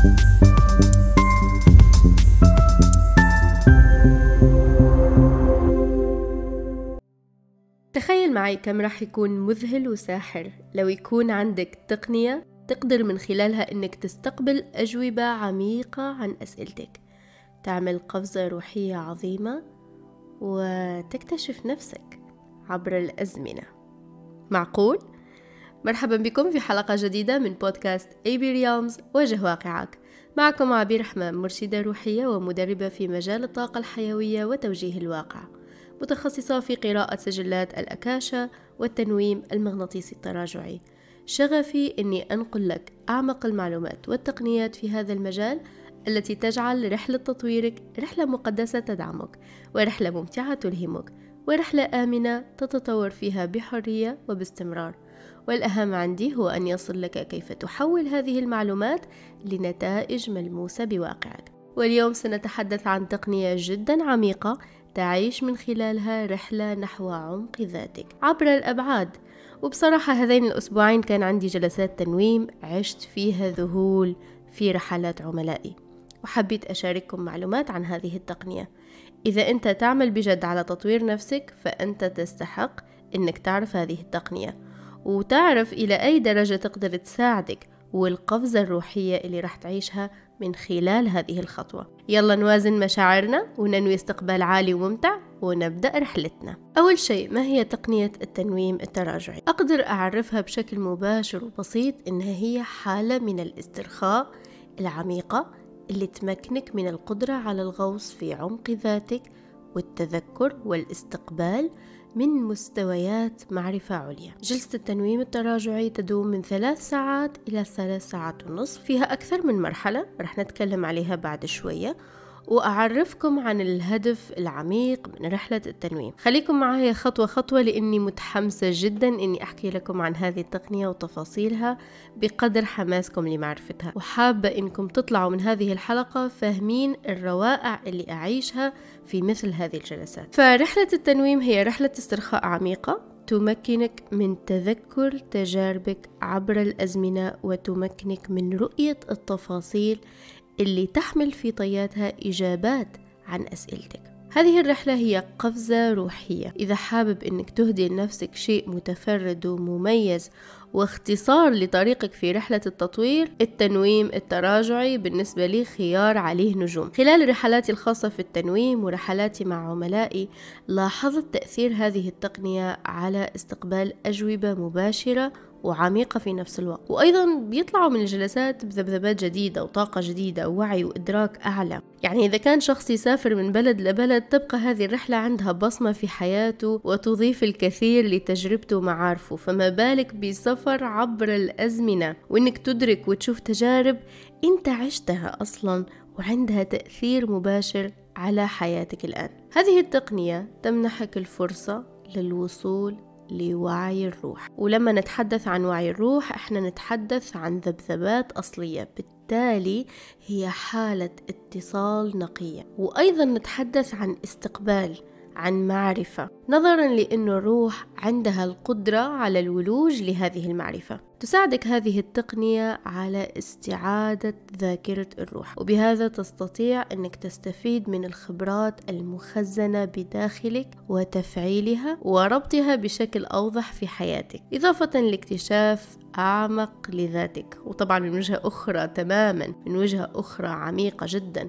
تخيل معي كم راح يكون مذهل وساحر. لو يكون عندك تقنية تقدر من خلالها إنك تستقبل أجوبة عميقة عن أسئلتك. تعمل قفزة روحية عظيمة وتكتشف نفسك عبر الأزمنة. معقول؟ مرحبا بكم في حلقة جديدة من بودكاست اي بي ريالمز واجه واقعك. معكم عبير رحمن مرشدة روحية ومدربة في مجال الطاقة الحيوية وتوجيه الواقع. متخصصة في قراءة سجلات الأكاشا والتنويم المغناطيسي التراجعي. شغفي أني أنقل لك أعمق المعلومات والتقنيات في هذا المجال التي تجعل رحلة تطويرك رحلة مقدسة تدعمك ورحلة ممتعة تلهمك ورحلة آمنة تتطور فيها بحرية وباستمرار. والأهم عندي هو أن يصل لك كيف تحول هذه المعلومات لنتائج ملموسة بواقعك. واليوم سنتحدث عن تقنية جدا عميقة تعيش من خلالها رحلة نحو عمق ذاتك عبر الأبعاد. وبصراحة هذين الأسبوعين كان عندي جلسات تنويم عشت فيها ذهول في رحلات عملائي. وحبيت أشارككم معلومات عن هذه التقنية. إذا أنت تعمل بجد على تطوير نفسك فأنت تستحق أنك تعرف هذه التقنية. وتعرف إلى أي درجة تقدر تساعدك والقفزة الروحية اللي راح تعيشها من خلال هذه الخطوة يلا نوازن مشاعرنا وننوي استقبال عالي وممتع ونبدأ رحلتنا أول شيء ما هي تقنية التنويم التراجعي؟ أقدر أعرفها بشكل مباشر وبسيط إنها هي حالة من الاسترخاء العميقة اللي تمكنك من القدرة على الغوص في عمق ذاتك والتذكر والاستقبال من مستويات معرفة عليا. جلسة التنويم التراجعي تدوم من ثلاث ساعات إلى ثلاث ساعات ونصف. فيها أكثر من مرحلة رح نتكلم عليها بعد شوية. وأعرفكم عن الهدف العميق من رحلة التنويم. خليكم معايا خطوة خطوة لأني متحمسة جدا أني أحكي لكم عن هذه التقنية وتفاصيلها بقدر حماسكم لمعرفتها. وحابة أنكم تطلعوا من هذه الحلقة فاهمين الروائع اللي أعيشها في مثل هذه الجلسات. فرحلة التنويم هي رحلة استرخاء عميقة تمكنك من تذكر تجاربك عبر الأزمنة وتمكنك من رؤية التفاصيل اللي تحمل في طياتها إجابات عن أسئلتك. هذه الرحلة هي قفزة روحية. إذا حابب أنك تهدي لنفسك شيء متفرد ومميز واختصار لطريقك في رحلة التطوير التنويم التراجعي بالنسبة لي خيار عليه نجوم. خلال رحلاتي الخاصة في التنويم ورحلاتي مع عملائي لاحظت تأثير هذه التقنية على استقبال أجوبة مباشرة وعميقة في نفس الوقت. وأيضا بيطلعوا من الجلسات بذبذبات جديدة وطاقة جديدة ووعي وإدراك أعلى. يعني إذا كان شخص يسافر من بلد لبلد تبقى هذه الرحلة عندها بصمة في حياته وتضيف الكثير لتجربته ومعارفه فما بالك بسفر عبر الأزمنة وإنك تدرك وتشوف تجارب أنت عشتها أصلا وعندها تأثير مباشر على حياتك الآن. هذه التقنية تمنحك الفرصة للوصول لوعي الروح. ولما نتحدث عن وعي الروح إحنا نتحدث عن ذبذبات أصلية. بالتالي هي حالة اتصال نقية. وأيضا نتحدث عن استقبال عن معرفة نظرا لأن الروح عندها القدرة على الولوج لهذه المعرفة. تساعدك هذه التقنية على استعادة ذاكرة الروح وبهذا تستطيع أنك تستفيد من الخبرات المخزنة بداخلك وتفعيلها وربطها بشكل أوضح في حياتك إضافة لاكتشاف أعمق لذاتك. وطبعا من وجهة أخرى تماما من وجهة أخرى عميقة جدا.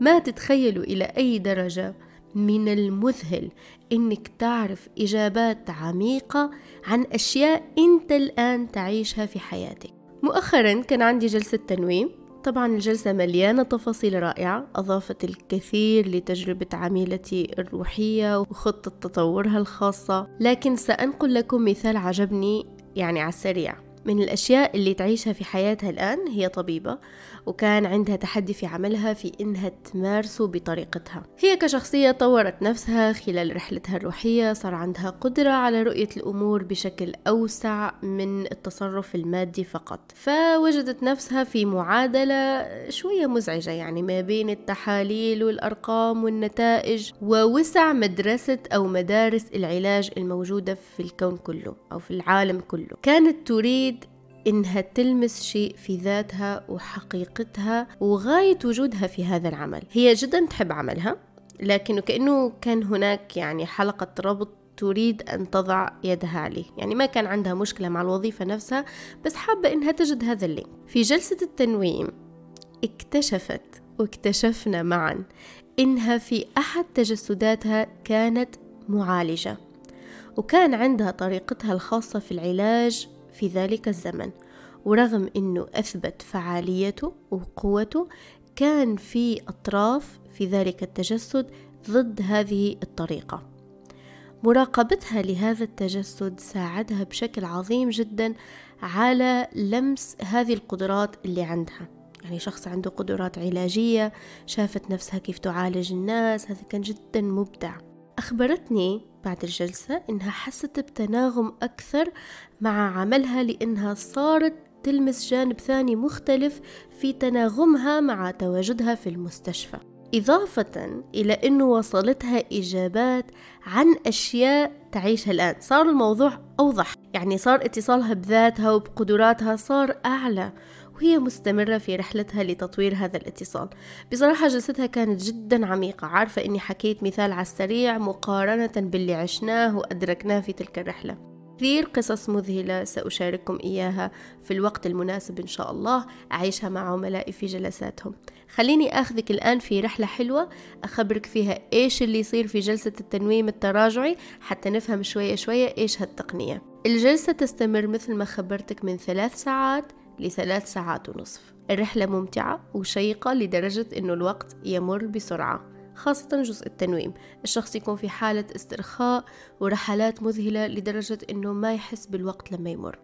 ما تتخيلوا إلى أي درجة من المذهل إنك تعرف إجابات عميقة عن أشياء أنت الآن تعيشها في حياتك. مؤخرا كان عندي جلسة تنويم. طبعا الجلسة مليانة تفاصيل رائعة أضافت الكثير لتجربة عميلتي الروحية وخطة تطورها الخاصة. لكن سأنقل لكم مثال عجبني يعني على السريع. من الأشياء اللي تعيشها في حياتها الآن هي طبيبة. وكان عندها تحدي في عملها في إنها تمارسه بطريقتها. هي كشخصية طورت نفسها خلال رحلتها الروحية صار عندها قدرة على رؤية الأمور بشكل أوسع من التصرف المادي فقط. فوجدت نفسها في معادلة شوية مزعجة يعني ما بين التحاليل والأرقام والنتائج ووسع مدرسة أو مدارس العلاج الموجودة في الكون كله أو في العالم كله. كانت تريد إنها تلمس شيء في ذاتها وحقيقتها وغاية وجودها في هذا العمل. هي جدا تحب عملها لكنه كأنه كان هناك يعني حلقة ربط تريد أن تضع يدها عليه. يعني ما كان عندها مشكلة مع الوظيفة نفسها بس حابة إنها تجد هذا اللينك في جلسة التنويم اكتشفت واكتشفنا معا إنها في أحد تجسداتها كانت معالجة وكان عندها طريقتها الخاصة في العلاج في ذلك الزمن ورغم أنه أثبت فعاليته وقوته كان في أطراف في ذلك التجسد ضد هذه الطريقة. مراقبتها لهذا التجسد ساعدها بشكل عظيم جدا على لمس هذه القدرات اللي عندها. يعني شخص عنده قدرات علاجية شافت نفسها كيف تعالج الناس هذا كان جدا مبدع. أخبرتني بعد الجلسة إنها حست بتناغم أكثر مع عملها لأنها صارت تلمس جانب ثاني مختلف في تناغمها مع تواجدها في المستشفى. إضافة إلى أنه وصلتها إجابات عن أشياء تعيشها الآن. صار الموضوع أوضح. يعني صار اتصالها بذاتها وبقدراتها صار أعلى. وهي مستمرة في رحلتها لتطوير هذا الاتصال. بصراحة جلستها كانت جدا عميقة. عارفة أني حكيت مثال على السريع مقارنة باللي عشناه وأدركناه في تلك الرحلة. كثير قصص مذهلة سأشارككم إياها في الوقت المناسب إن شاء الله. أعيشها مع عملائي في جلساتهم. خليني أخذك الآن في رحلة حلوة. أخبرك فيها إيش اللي يصير في جلسة التنويم التراجعي حتى نفهم شوية شوية إيش هالتقنية. الجلسة تستمر مثل ما خبرتك من ثلاث ساعات. لثلاث ساعات ونصف. الرحلة ممتعة وشيقة لدرجة أنه الوقت يمر بسرعة خاصة جزء التنويم. الشخص يكون في حالة استرخاء ورحلات مذهلة لدرجة أنه ما يحس بالوقت لما يمر.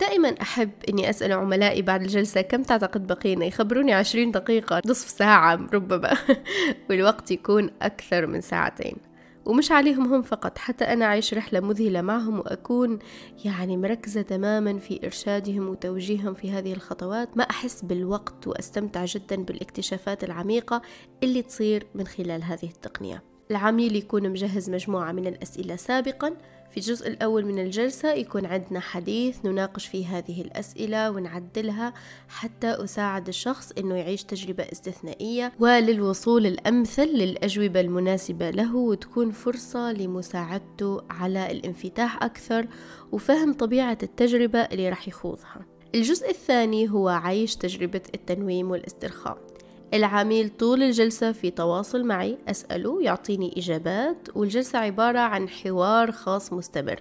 دائما أحب أني أسأل عملائي بعد الجلسة كم تعتقد بقينا؟ يخبروني عشرين دقيقة نصف ساعة ربما. والوقت يكون أكثر من ساعتين. ومش عليهم هم فقط حتى أنا أعيش رحلة مذهلة معهم وأكون يعني مركزة تماما في إرشادهم وتوجيههم في هذه الخطوات. ما أحس بالوقت وأستمتع جدا بالاكتشافات العميقة اللي تصير من خلال هذه التقنية. العميل يكون مجهز مجموعة من الأسئلة سابقا في الجزء الأول من الجلسة يكون عندنا حديث نناقش فيه هذه الأسئلة ونعدلها حتى أساعد الشخص أنه يعيش تجربة استثنائية وللوصول الأمثل للأجوبة المناسبة له وتكون فرصة لمساعدته على الانفتاح أكثر وفهم طبيعة التجربة اللي راح يخوضها. الجزء الثاني هو عيش تجربة التنويم والاسترخاء. العميل طول الجلسة في تواصل معي. أسأله يعطيني إجابات والجلسة عبارة عن حوار خاص مستمر.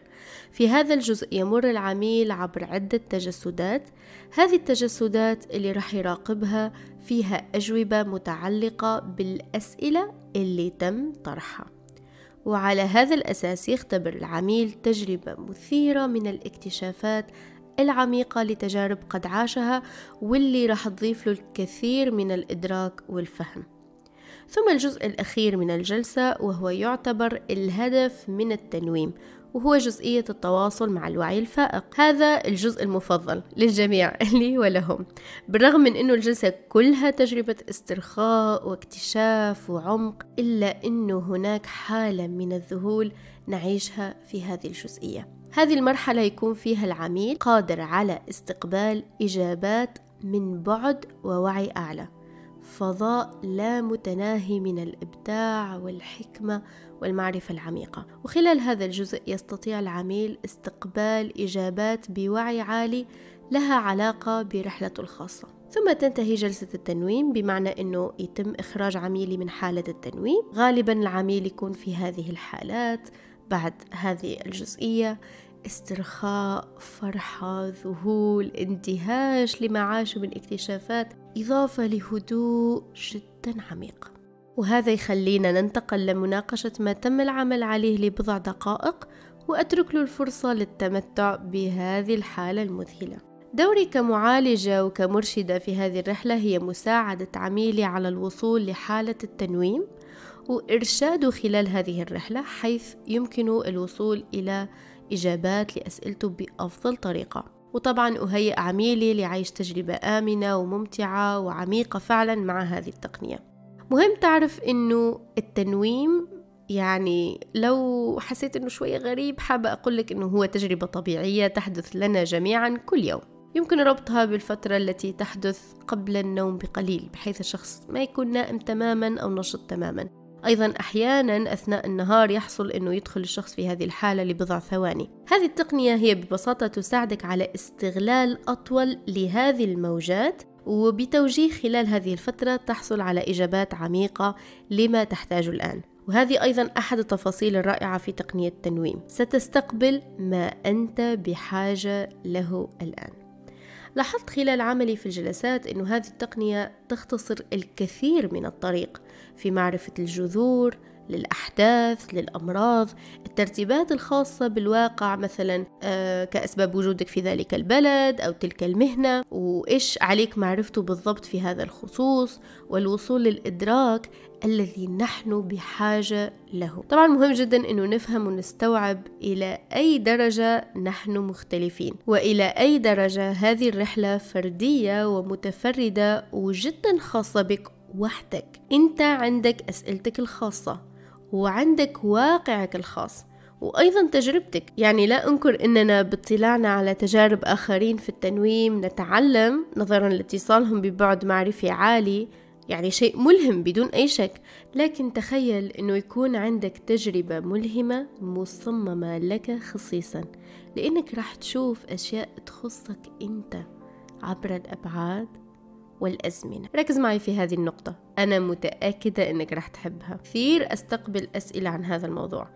في هذا الجزء يمر العميل عبر عدة تجسدات. هذه التجسدات اللي راح يراقبها فيها أجوبة متعلقة بالأسئلة اللي تم طرحها. وعلى هذا الأساس يختبر العميل تجربة مثيرة من الاكتشافات العميقة لتجارب قد عاشها واللي راح تضيف له الكثير من الإدراك والفهم. ثم الجزء الأخير من الجلسة وهو يعتبر الهدف من التنويم وهو جزئية التواصل مع الوعي الفائق. هذا الجزء المفضل للجميع لي ولهم. بالرغم من أنه الجلسة كلها تجربة استرخاء واكتشاف وعمق إلا أنه هناك حالة من الذهول نعيشها في هذه الجزئية. هذه المرحلة يكون فيها العميل قادر على استقبال إجابات من بعد ووعي أعلى. فضاء لا متناهي من الإبداع والحكمة والمعرفة العميقة. وخلال هذا الجزء يستطيع العميل استقبال إجابات بوعي عالي لها علاقة برحلته الخاصة. ثم تنتهي جلسة التنويم بمعنى أنه يتم إخراج عميلي من حالة التنويم. غالبا العميل يكون في هذه الحالات بعد هذه الجزئية استرخاء فرحة ذهول اندهاش لما عاشه من اكتشافات إضافة لهدوء جدا عميق. وهذا يخلينا ننتقل لمناقشة ما تم العمل عليه لبضع دقائق وأترك له الفرصة للتمتع بهذه الحالة المذهلة. دوري كمعالجة وكمرشدة في هذه الرحلة هي مساعدة عميلي على الوصول لحالة التنويم. وإرشاده خلال هذه الرحلة حيث يمكن الوصول إلى إجابات لأسئلته بأفضل طريقة. وطبعا أهيئ عميلي لعيش تجربة آمنة وممتعة وعميقة فعلا مع هذه التقنية. مهم تعرف أنه التنويم يعني لو حسيت أنه شوية غريب حابة أقول لك أنه هو تجربة طبيعية تحدث لنا جميعا كل يوم. يمكن ربطها بالفترة التي تحدث قبل النوم بقليل بحيث الشخص ما يكون نائم تماما أو نشط تماما. أيضا أحيانا أثناء النهار يحصل أنه يدخل الشخص في هذه الحالة لبضع ثواني. هذه التقنية هي ببساطة تساعدك على استغلال أطول لهذه الموجات وبتوجيه خلال هذه الفترة تحصل على إجابات عميقة لما تحتاجه الآن. وهذه أيضا أحد التفاصيل الرائعة في تقنية التنويم. ستستقبل ما أنت بحاجة له الآن. لاحظت خلال عملي في الجلسات أن هذه التقنية تختصر الكثير من الطريق في معرفة الجذور للأحداث للأمراض الترتيبات الخاصة بالواقع مثلا آه، كأسباب وجودك في ذلك البلد أو تلك المهنة وإيش عليك معرفته بالضبط في هذا الخصوص والوصول للإدراك الذي نحن بحاجة له. طبعا مهم جدا أنه نفهم ونستوعب إلى أي درجة نحن مختلفين وإلى أي درجة هذه الرحلة فردية ومتفردة وجدا خاصة بك وحدك. أنت عندك أسئلتك الخاصة. وعندك واقعك الخاص وأيضا تجربتك. يعني لا أنكر أننا باطلاعنا على تجارب آخرين في التنويم نتعلم نظرا لاتصالهم ببعد معرفي عالي يعني شيء ملهم بدون أي شك. لكن تخيل أنه يكون عندك تجربة ملهمة مصممة لك خصيصا لأنك راح تشوف أشياء تخصك أنت عبر الأبعاد والأزمنة. ركز معي في هذه النقطة. أنا متأكدة أنك رح تحبها. كثير أستقبل أسئلة عن هذا الموضوع.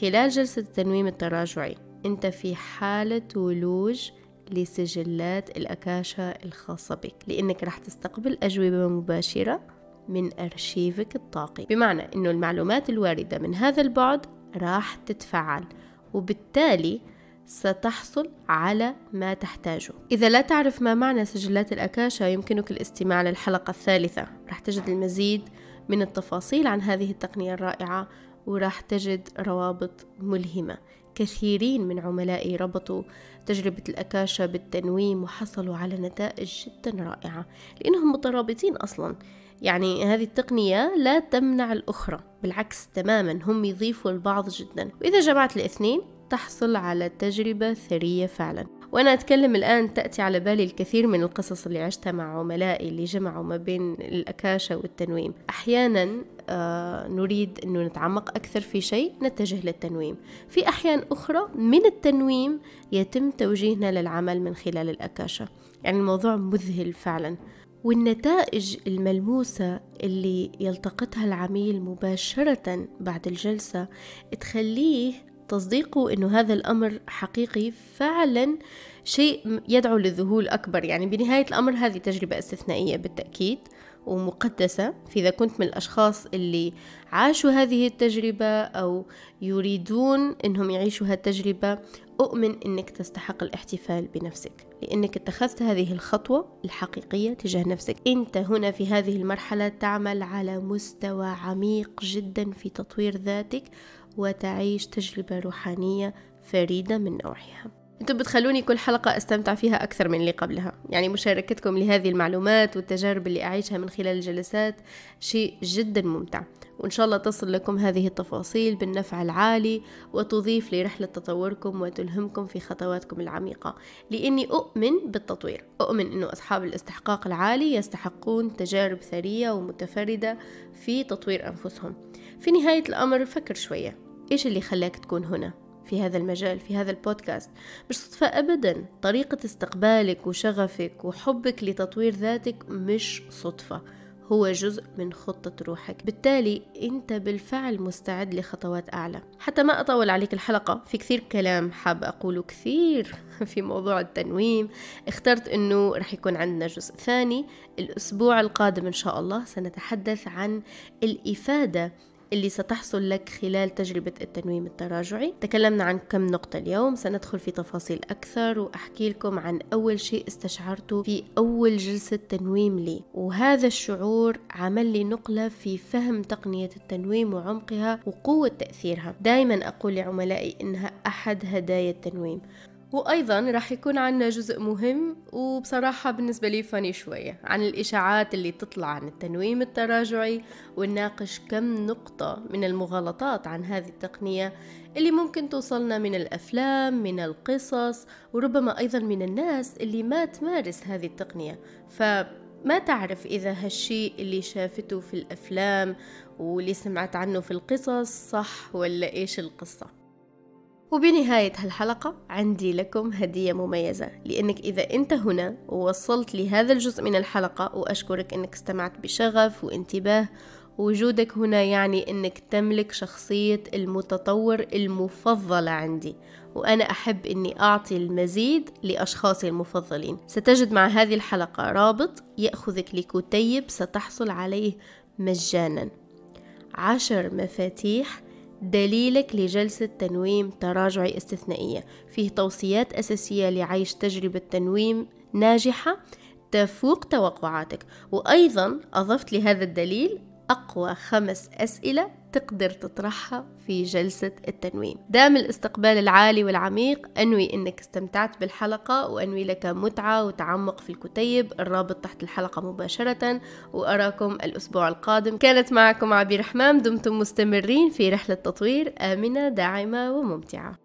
خلال جلسة التنويم التراجعي أنت في حالة ولوج لسجلات الأكاشة الخاصة بك لأنك رح تستقبل أجوبة مباشرة من أرشيفك الطاقي. بمعنى أنه المعلومات الواردة من هذا البعد راح تتفعل وبالتالي ستحصل على ما تحتاجه. إذا لا تعرف ما معنى سجلات الأكاشا يمكنك الاستماع للحلقة الثالثة. راح تجد المزيد من التفاصيل عن هذه التقنية الرائعة وراح تجد روابط ملهمة. كثيرين من عملائي ربطوا تجربة الأكاشا بالتنويم وحصلوا على نتائج جدا رائعة لأنهم مترابطين أصلا. يعني هذه التقنية لا تمنع الأخرى بالعكس تماما هم يضيفوا البعض جدا. وإذا جمعت الاثنين تحصل على تجربة ثرية فعلا. وأنا أتكلم الآن تأتي على بالي الكثير من القصص اللي عشتها مع عملائي اللي جمعوا ما بين الأكاشة والتنويم. أحيانا آه نريد أنه نتعمق أكثر في شيء نتجه للتنويم. في أحيان أخرى من التنويم يتم توجيهنا للعمل من خلال الأكاشة يعني الموضوع مذهل فعلا. والنتائج الملموسة اللي يلتقطها العميل مباشرة بعد الجلسة تخليه تصديقه إنه هذا الأمر حقيقي فعلا شيء يدعو للذهول أكبر. يعني بنهاية الأمر هذه تجربة استثنائية بالتأكيد ومقدسة. فإذا كنت من الأشخاص اللي عاشوا هذه التجربة أو يريدون أنهم يعيشوا هالتجربة أؤمن أنك تستحق الاحتفال بنفسك لأنك اتخذت هذه الخطوة الحقيقية تجاه نفسك. أنت هنا في هذه المرحلة تعمل على مستوى عميق جدا في تطوير ذاتك وتعيش تجربة روحانية فريدة من نوعها. أنتم بتخلوني كل حلقة أستمتع فيها أكثر من اللي قبلها. يعني مشاركتكم لهذه المعلومات والتجارب اللي أعيشها من خلال الجلسات شيء جدا ممتع. وإن شاء الله تصل لكم هذه التفاصيل بالنفع العالي وتضيف لرحلة تطوركم وتلهمكم في خطواتكم العميقة. لأني أؤمن بالتطوير. أؤمن أنه أصحاب الاستحقاق العالي يستحقون تجارب ثرية ومتفردة في تطوير أنفسهم. في نهاية الأمر فكر شوية. إيش اللي خلاك تكون هنا في هذا المجال في هذا البودكاست؟ مش صدفة أبدا. طريقة استقبالك وشغفك وحبك لتطوير ذاتك مش صدفة هو جزء من خطة روحك. بالتالي أنت بالفعل مستعد لخطوات أعلى. حتى ما أطول عليك الحلقة في كثير كلام حاب أقوله كثير في موضوع التنويم. اخترت أنه رح يكون عندنا جزء ثاني الأسبوع القادم إن شاء الله. سنتحدث عن الإفادة اللي ستحصل لك خلال تجربة التنويم التراجعي. تكلمنا عن كم نقطة اليوم سندخل في تفاصيل أكثر وأحكي لكم عن أول شيء استشعرته في أول جلسة تنويم لي. وهذا الشعور عمل لي نقلة في فهم تقنية التنويم وعمقها وقوة تأثيرها. دائما أقول لعملائي إنها أحد هدايا التنويم. وأيضا راح يكون عنا جزء مهم وبصراحة بالنسبة لي فاني شوية عن الإشاعات اللي تطلع عن التنويم التراجعي ونناقش كم نقطة من المغالطات عن هذه التقنية اللي ممكن توصلنا من الأفلام من القصص وربما أيضا من الناس اللي ما تمارس هذه التقنية. فما تعرف إذا هالشيء اللي شافته في الأفلام واللي سمعت عنه في القصص صح ولا إيش القصة؟ وبنهاية هالحلقة عندي لكم هدية مميزة لأنك إذا أنت هنا ووصلت لهذا الجزء من الحلقة وأشكرك أنك استمعت بشغف وانتباه وجودك هنا يعني أنك تملك شخصية المتطور المفضلة عندي وأنا أحب أني أعطي المزيد لأشخاصي المفضلين. ستجد مع هذه الحلقة رابط يأخذك لكتيب ستحصل عليه مجانا. عشر مفاتيح دليلك لجلسة تنويم تراجعي استثنائية. فيه توصيات أساسية لعيش تجربة تنويم ناجحة تفوق توقعاتك. وأيضا أضفت لهذا الدليل أقوى خمس أسئلة تقدر تطرحها في جلسة التنويم. دام الاستقبال العالي والعميق أنوي أنك استمتعت بالحلقة وأنوي لك متعة وتعمق في الكتيب الرابط تحت الحلقة مباشرة وأراكم الأسبوع القادم. كانت معكم عبير حمام دمتم مستمرين في رحلة تطوير آمنة داعمة وممتعة.